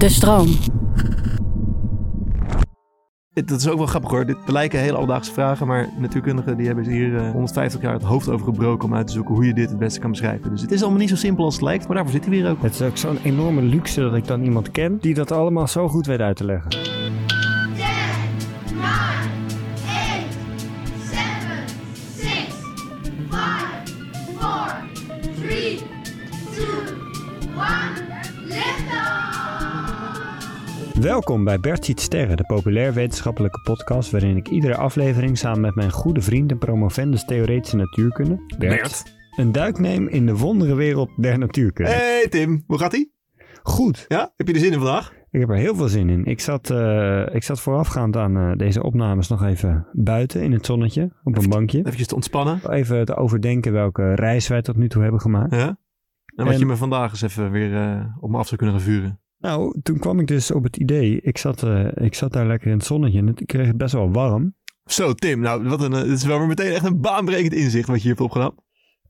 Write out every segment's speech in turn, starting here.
De stroom. Dat is ook wel grappig hoor. Dit lijken hele alledaagse vragen, maar natuurkundigen die hebben hier eh, 150 jaar het hoofd over gebroken om uit te zoeken hoe je dit het beste kan beschrijven. Dus het is allemaal niet zo simpel als het lijkt, maar daarvoor zit hij weer ook. Het is ook zo'n enorme luxe dat ik dan iemand ken die dat allemaal zo goed weet uit te leggen. Welkom bij Bert ziet sterren, de populair wetenschappelijke podcast waarin ik iedere aflevering samen met mijn goede vriend en promovendus theoretische natuurkunde, Bert. een duik neem in de wonderenwereld der natuurkunde. Hey Tim, hoe gaat ie? Goed, Ja, heb je er zin in vandaag? ik heb er heel veel zin in. Ik zat, eh, ik zat voorafgaand aan eh, deze opnames nog even buiten in het zonnetje op een bankje. Even te ontspannen. Even te overdenken welke reis wij tot nu toe hebben gemaakt. Ja? En wat En- je me vandaag eens even weer eh, op me af zou kunnen gaan vuren. Nou, toen kwam ik dus op het idee. Ik zat, eh, ik zat daar lekker in het zonnetje en het- ik kreeg het best wel warm. Zo Tim, nou wat een, eh, dit is wel weer meteen echt een baanbrekend inzicht wat je hier hebt opgedaan.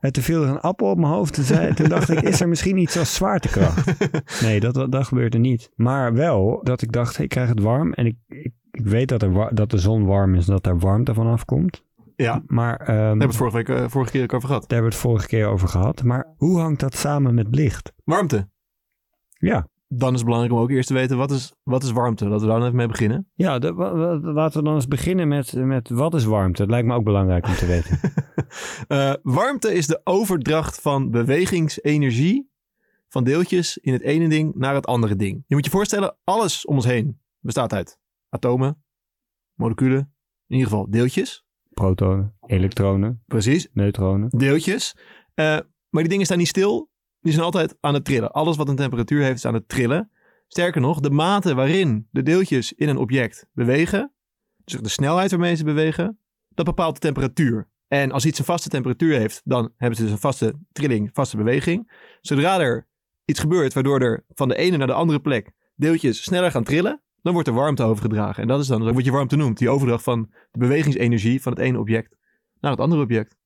En toen viel er een appel op mijn hoofd. Toen, zei, toen dacht ik, is er misschien iets als zwaartekracht? Nee, dat, dat gebeurde niet. Maar wel dat ik dacht, ik krijg het warm. En ik, ik, ik weet dat, er, dat de zon warm is en dat daar warmte van afkomt. Ja, Maar ehm, daar daar hebben we het vorige, week, eh, vorige keer ook over gehad. hebben we het vorige keer over gehad. Maar hoe hangt dat samen met licht? Warmte. Ja, Dan is het belangrijk om ook eerst te weten wat is, wat is warmte. Laten we daar dan even mee beginnen. ja de- laten we dan eens beginnen met, met wat is warmte? Dat lijkt me ook belangrijk om te weten. Eh, warmte is de overdracht van bewegingsenergie van deeltjes in het ene ding naar het andere ding. Je moet je voorstellen, alles om ons heen bestaat uit atomen, moleculen, in ieder geval deeltjes. Protonen, elektronen, Precies, neutronen. deeltjes. Eh, maar die dingen staan niet stil, die zijn altijd aan het trillen. Alles wat een temperatuur heeft is aan het trillen. Sterker nog, de mate waarin de deeltjes in een object bewegen, dus de snelheid waarmee ze bewegen, dat bepaalt de temperatuur. En als iets een vaste temperatuur heeft, dan hebben ze dus een vaste trilling, vaste beweging. Zodra er iets gebeurt waardoor er van de ene naar de andere plek deeltjes sneller gaan trillen, dan wordt er warmte overgedragen. En dat is dan wat je warmte noemt, die overdracht van de bewegingsenergie van het ene object naar het andere object.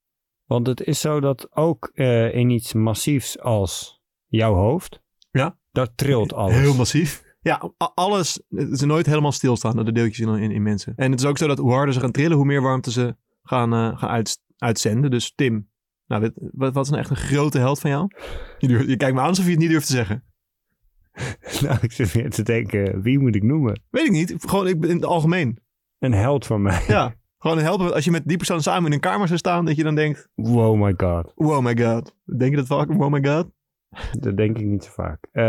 Want het is zo dat ook eh, in iets massiefs als jouw hoofd, Ja. daar trilt alles. Heel massief. Ja, alles. Het is nooit helemaal stilstaan, de deeltjes in, in, in mensen. En het is ook zo dat hoe harder ze gaan trillen, hoe meer warmte ze gaan, eh, gaan uit, uitzenden. Dus Tim, nou, wat, wat is nou echt een grote held van jou? Je, je kijkt me aan alsof je het niet durft te zeggen. nou, ik zit weer te denken, wie moet ik noemen? Weet ik niet. Gewoon ik, in het algemeen. Een held van mij. Ja. Gewoon held. Als je met die persoon samen in een kamer zou staan, dat je dan denkt, Wow my god. wow my god. Denk je dat vaak? Wow my god. Dat denk ik niet zo vaak. Eh,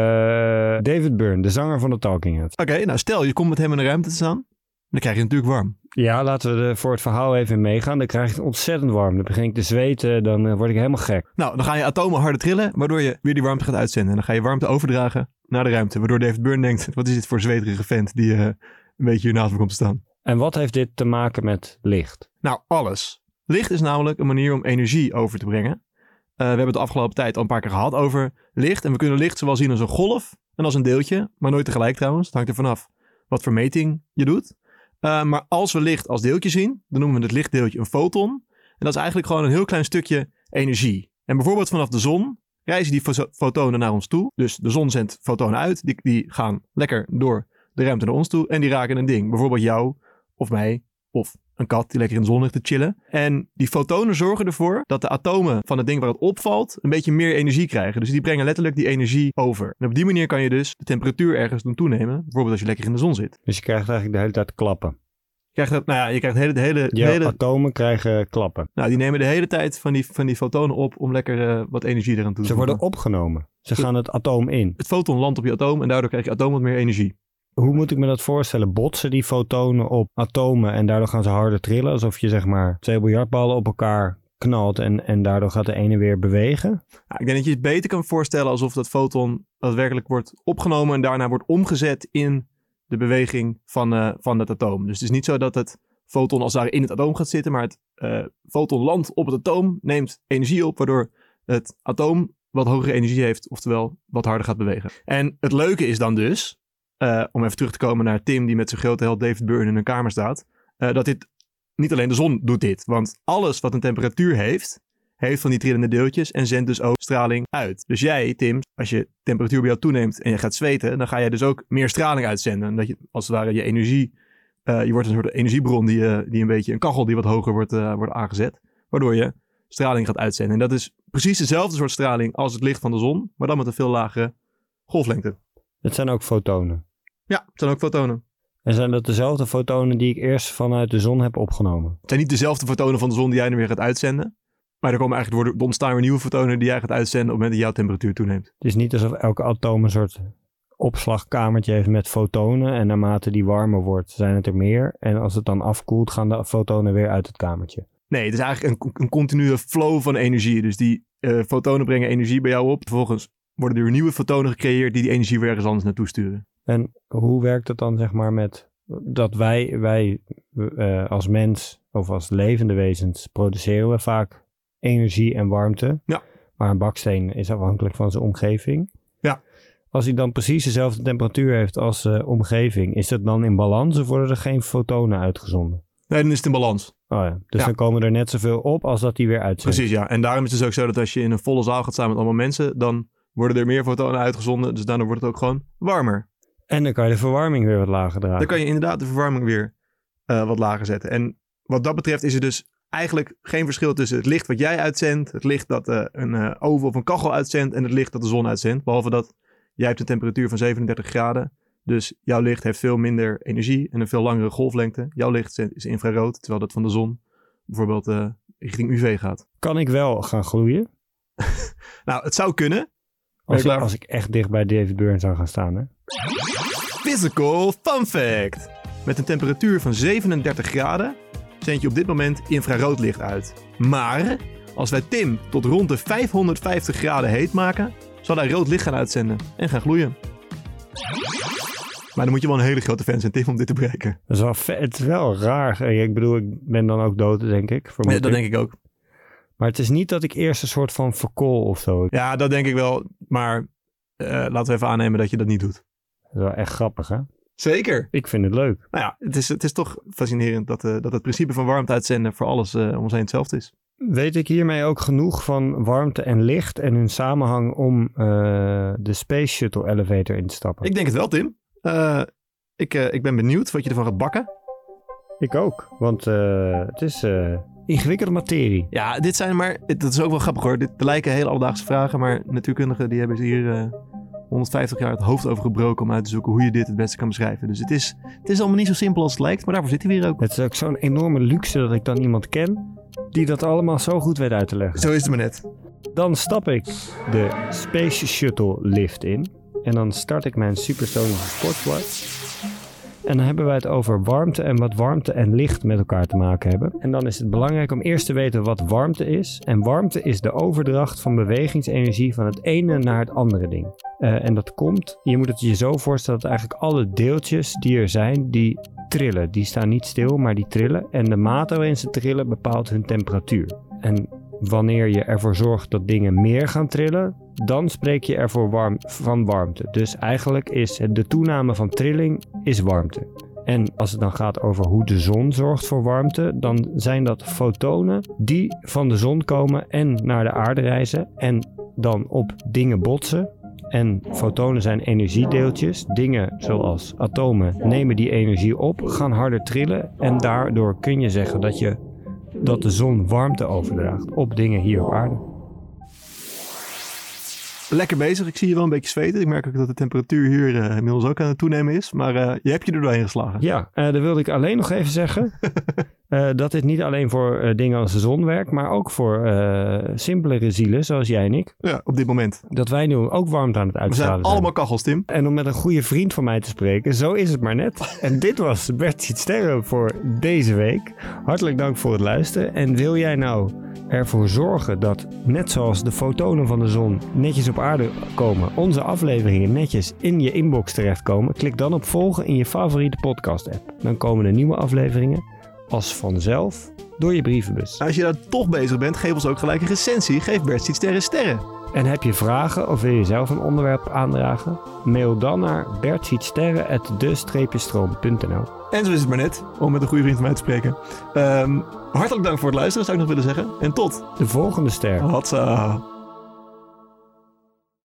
David Byrne, de zanger van de Talking Heads. Oké, nou stel je komt met hem in een ruimte te staan. Dan krijg je het natuurlijk warm. Ja, laten we er voor het verhaal even meegaan. Dan krijg je het ontzettend warm. Dan begin ik te zweten, dan eh, word ik helemaal gek. Nou, dan gaan je atomen harder trillen, waardoor je weer die warmte gaat uitzenden. En dan ga je warmte overdragen naar de ruimte. Waardoor David Byrne denkt, wat is dit voor zweterige vent die eh, een beetje hier naast me komt te staan. En wat heeft dit te maken met licht? Nou, alles. Licht is namelijk een manier om energie over te brengen. Eh, we hebben het de afgelopen tijd al een paar keer gehad over licht. En we kunnen licht zowel zien als een golf en als een deeltje. Maar nooit tegelijk trouwens. Het hangt er vanaf wat voor meting je doet. Eh, maar als we licht als deeltje zien, dan noemen we het lichtdeeltje een foton. En dat is eigenlijk gewoon een heel klein stukje energie. En bijvoorbeeld vanaf de zon reizen die fo- fotonen naar ons toe. Dus de zon zendt fotonen uit. Die, die gaan lekker door de ruimte naar ons toe. En die raken een ding. Bijvoorbeeld jou of mij of een kat die lekker in de zon ligt te chillen. En die fotonen zorgen ervoor dat de atomen van het ding waar het opvalt een beetje meer energie krijgen. Dus die brengen letterlijk die energie over. En op die manier kan je dus de temperatuur ergens doen toenemen. Bijvoorbeeld als je lekker in de zon zit. Dus je krijgt eigenlijk de hele tijd klappen. Je krijgt, dat, nou ja, je krijgt de hele, de hele, de Je hele atomen krijgen klappen. nou, die nemen de hele tijd van die, van die fotonen op om lekker eh, wat energie eraan toe te Ze worden opgenomen. Ze gaan het atoom in. Het foton landt op je atoom en daardoor krijg je atoom wat meer energie. Hoe moet ik me dat voorstellen? Botsen die fotonen op atomen en daardoor gaan ze harder trillen? Alsof je zeg maar twee biljartballen op elkaar knalt en, en daardoor gaat de ene weer bewegen? Nou, ik denk dat je het beter kan voorstellen alsof dat foton daadwerkelijk wordt opgenomen en daarna wordt omgezet in de beweging van, eh, van het atoom. Dus het is niet zo dat het foton als ware in het atoom gaat zitten, maar het eh, foton landt op het atoom, neemt energie op, waardoor het atoom wat hogere energie heeft, oftewel wat harder gaat bewegen. En het leuke is dan dus, eh, om even terug te komen naar Tim die met zijn grote held David Byrne in een kamer staat, eh, dat dit niet alleen de zon doet dit, want alles wat een temperatuur heeft, heeft van die trillende deeltjes en zendt dus ook straling uit. Dus jij, Tim, als je temperatuur bij jou toeneemt en je gaat zweten, dan ga je dus ook meer straling uitzenden. Omdat je als het ware je energie, eh, je wordt een soort energiebron die, eh, die een beetje, een kachel die wat hoger wordt, wordt aangezet. Waardoor je straling gaat uitzenden. En dat is precies dezelfde soort straling als het licht van de zon, maar dan met een veel lagere golflengte. Het zijn ook fotonen. Ja, het zijn ook fotonen. En zijn dat dezelfde fotonen die ik eerst vanuit de zon heb opgenomen? Het zijn niet dezelfde fotonen van de zon die jij nu weer gaat uitzenden. Maar er, komen eigenlijk, er ontstaan weer nieuwe fotonen die jij gaat uitzenden op het moment dat jouw temperatuur toeneemt. Het is niet alsof elke atoom een soort opslagkamertje heeft met fotonen. En naarmate die warmer wordt, zijn het er meer. En als het dan afkoelt, gaan de fotonen weer uit het kamertje. Nee, het is eigenlijk een, een continue flow van energie. Dus die eh, fotonen brengen energie bij jou op. Vervolgens worden er weer nieuwe fotonen gecreëerd die die energie weer ergens anders naartoe sturen. En hoe werkt het dan, zeg maar, met dat wij, wij eh, als mens of als levende wezens produceren we vaak energie en warmte. Ja. Maar een baksteen is afhankelijk van zijn omgeving. Ja. Als hij dan precies dezelfde temperatuur heeft als de omgeving, is dat dan in balans of worden er geen fotonen uitgezonden? Nee, dan is het in balans. Oh ja, dus Ja. dan komen er net zoveel op als dat die weer uitzendt. Precies, ja. En daarom is het dus ook zo dat als je in een volle zaal gaat staan met allemaal mensen, dan worden er meer fotonen uitgezonden. Dus daardoor wordt het ook gewoon warmer. En dan kan je de verwarming weer wat lager draaien. Dan kan je inderdaad de verwarming weer eh, wat lager zetten. En wat dat betreft is er dus eigenlijk geen verschil tussen het licht wat jij uitzendt, het licht dat eh, een eh, oven of een kachel uitzendt en het licht dat de zon uitzendt. Behalve dat jij hebt een temperatuur van 37 graden. Dus jouw licht heeft veel minder energie en een veel langere golflengte. Jouw licht is infrarood, terwijl dat van de zon bijvoorbeeld richting UV gaat. Kan ik wel gaan gloeien? Nou, het zou kunnen. Als ik, als ik echt dicht bij David Byrne zou gaan staan, hè? Physical fun fact. Met een temperatuur van 37 graden zend je op dit moment infrarood licht uit. Maar als wij Tim tot rond de 550 graden heet maken, zal hij rood licht gaan uitzenden en gaan gloeien. Maar dan moet je wel een hele grote fan zijn, Tim, om dit te bereiken. Dat is wel vet. Het is wel raar. Ik bedoel, ik ben dan ook dood, denk ik. Ja, dat denk ik ook. Maar het is niet dat ik eerst een soort van verkool of zo. Ja, dat denk ik wel. Maar eh, laten we even aannemen dat je dat niet doet. Dat is wel echt grappig, hè? Zeker. Ik vind het leuk. Nou ja, het is, het is toch fascinerend dat, eh, dat het principe van warmte uitzenden voor alles eh, om ons heen hetzelfde is. Weet ik hiermee ook genoeg van warmte en licht en hun samenhang om de Space Shuttle Elevator in te stappen? Ik denk het wel, Tim. Ik, ik ben benieuwd wat je ervan gaat bakken. Ik ook, want het is ingewikkelde materie. Ja, dit zijn maar... Dat is ook wel grappig hoor. Dit lijken hele alledaagse vragen, maar natuurkundigen die hebben hier eh, 150 jaar het hoofd over gebroken om uit te zoeken hoe je dit het beste kan beschrijven. Dus het is, het is allemaal niet zo simpel als het lijkt, maar daarvoor zit hij weer ook. Het is ook zo'n enorme luxe dat ik dan iemand ken die dat allemaal zo goed weet uit te leggen. Zo is het maar net. Dan stap ik de Space Shuttle lift in. En dan start ik mijn supersonische sportflight. En dan hebben wij het over warmte en wat warmte en licht met elkaar te maken hebben. En dan is het belangrijk om eerst te weten wat warmte is. En warmte is de overdracht van bewegingsenergie van het ene naar het andere ding. Eh, en dat komt, je moet het je zo voorstellen dat eigenlijk alle deeltjes die er zijn, die trillen. Die staan niet stil, maar die trillen. En de mate waarin ze trillen bepaalt hun temperatuur. En wanneer je ervoor zorgt dat dingen meer gaan trillen, dan spreek je ervoor warm, van warmte. Dus eigenlijk is de toename van trilling is warmte. En als het dan gaat over hoe de zon zorgt voor warmte, dan zijn dat fotonen die van de zon komen en naar de aarde reizen en dan op dingen botsen. En fotonen zijn energiedeeltjes. Dingen zoals atomen nemen die energie op, gaan harder trillen en daardoor kun je zeggen dat je dat de zon warmte overdraagt op dingen hier op aarde. Lekker bezig. Ik zie je wel een beetje zweten. Ik merk ook dat de temperatuur hier eh, inmiddels ook aan het toenemen is. Maar eh, je hebt je er doorheen geslagen. Ja, eh dan wilde ik alleen nog even zeggen eh, dat dit niet alleen voor eh, dingen als de zon werkt, maar ook voor eh, simpelere zielen zoals jij en ik. Ja, op dit moment. Dat wij nu ook warmte aan het We uitstralen zijn zijn. allemaal kachels, Tim. En om met een goede vriend van mij te spreken, zo is het maar net. En dit was Bert Ziet Sterren voor deze week. Hartelijk dank voor het luisteren. En wil jij nou ervoor zorgen dat, net zoals de fotonen van de zon netjes op aarde komen, onze afleveringen netjes in je inbox terechtkomen? Klik dan op volgen in je favoriete podcast-app. Dan komen de nieuwe afleveringen als vanzelf door je brievenbus. Als je daar toch bezig bent, geef ons ook gelijk een recensie. Geef Bert sterren. En heb je vragen of wil je zelf een onderwerp aandragen? Mail dan naar bertzietsterren.de-stroom.nl En zo is het maar net, om met een goede vriend van mij te spreken. Ehm, hartelijk dank voor het luisteren, zou ik nog willen zeggen. En tot. De volgende ster. Hatsa.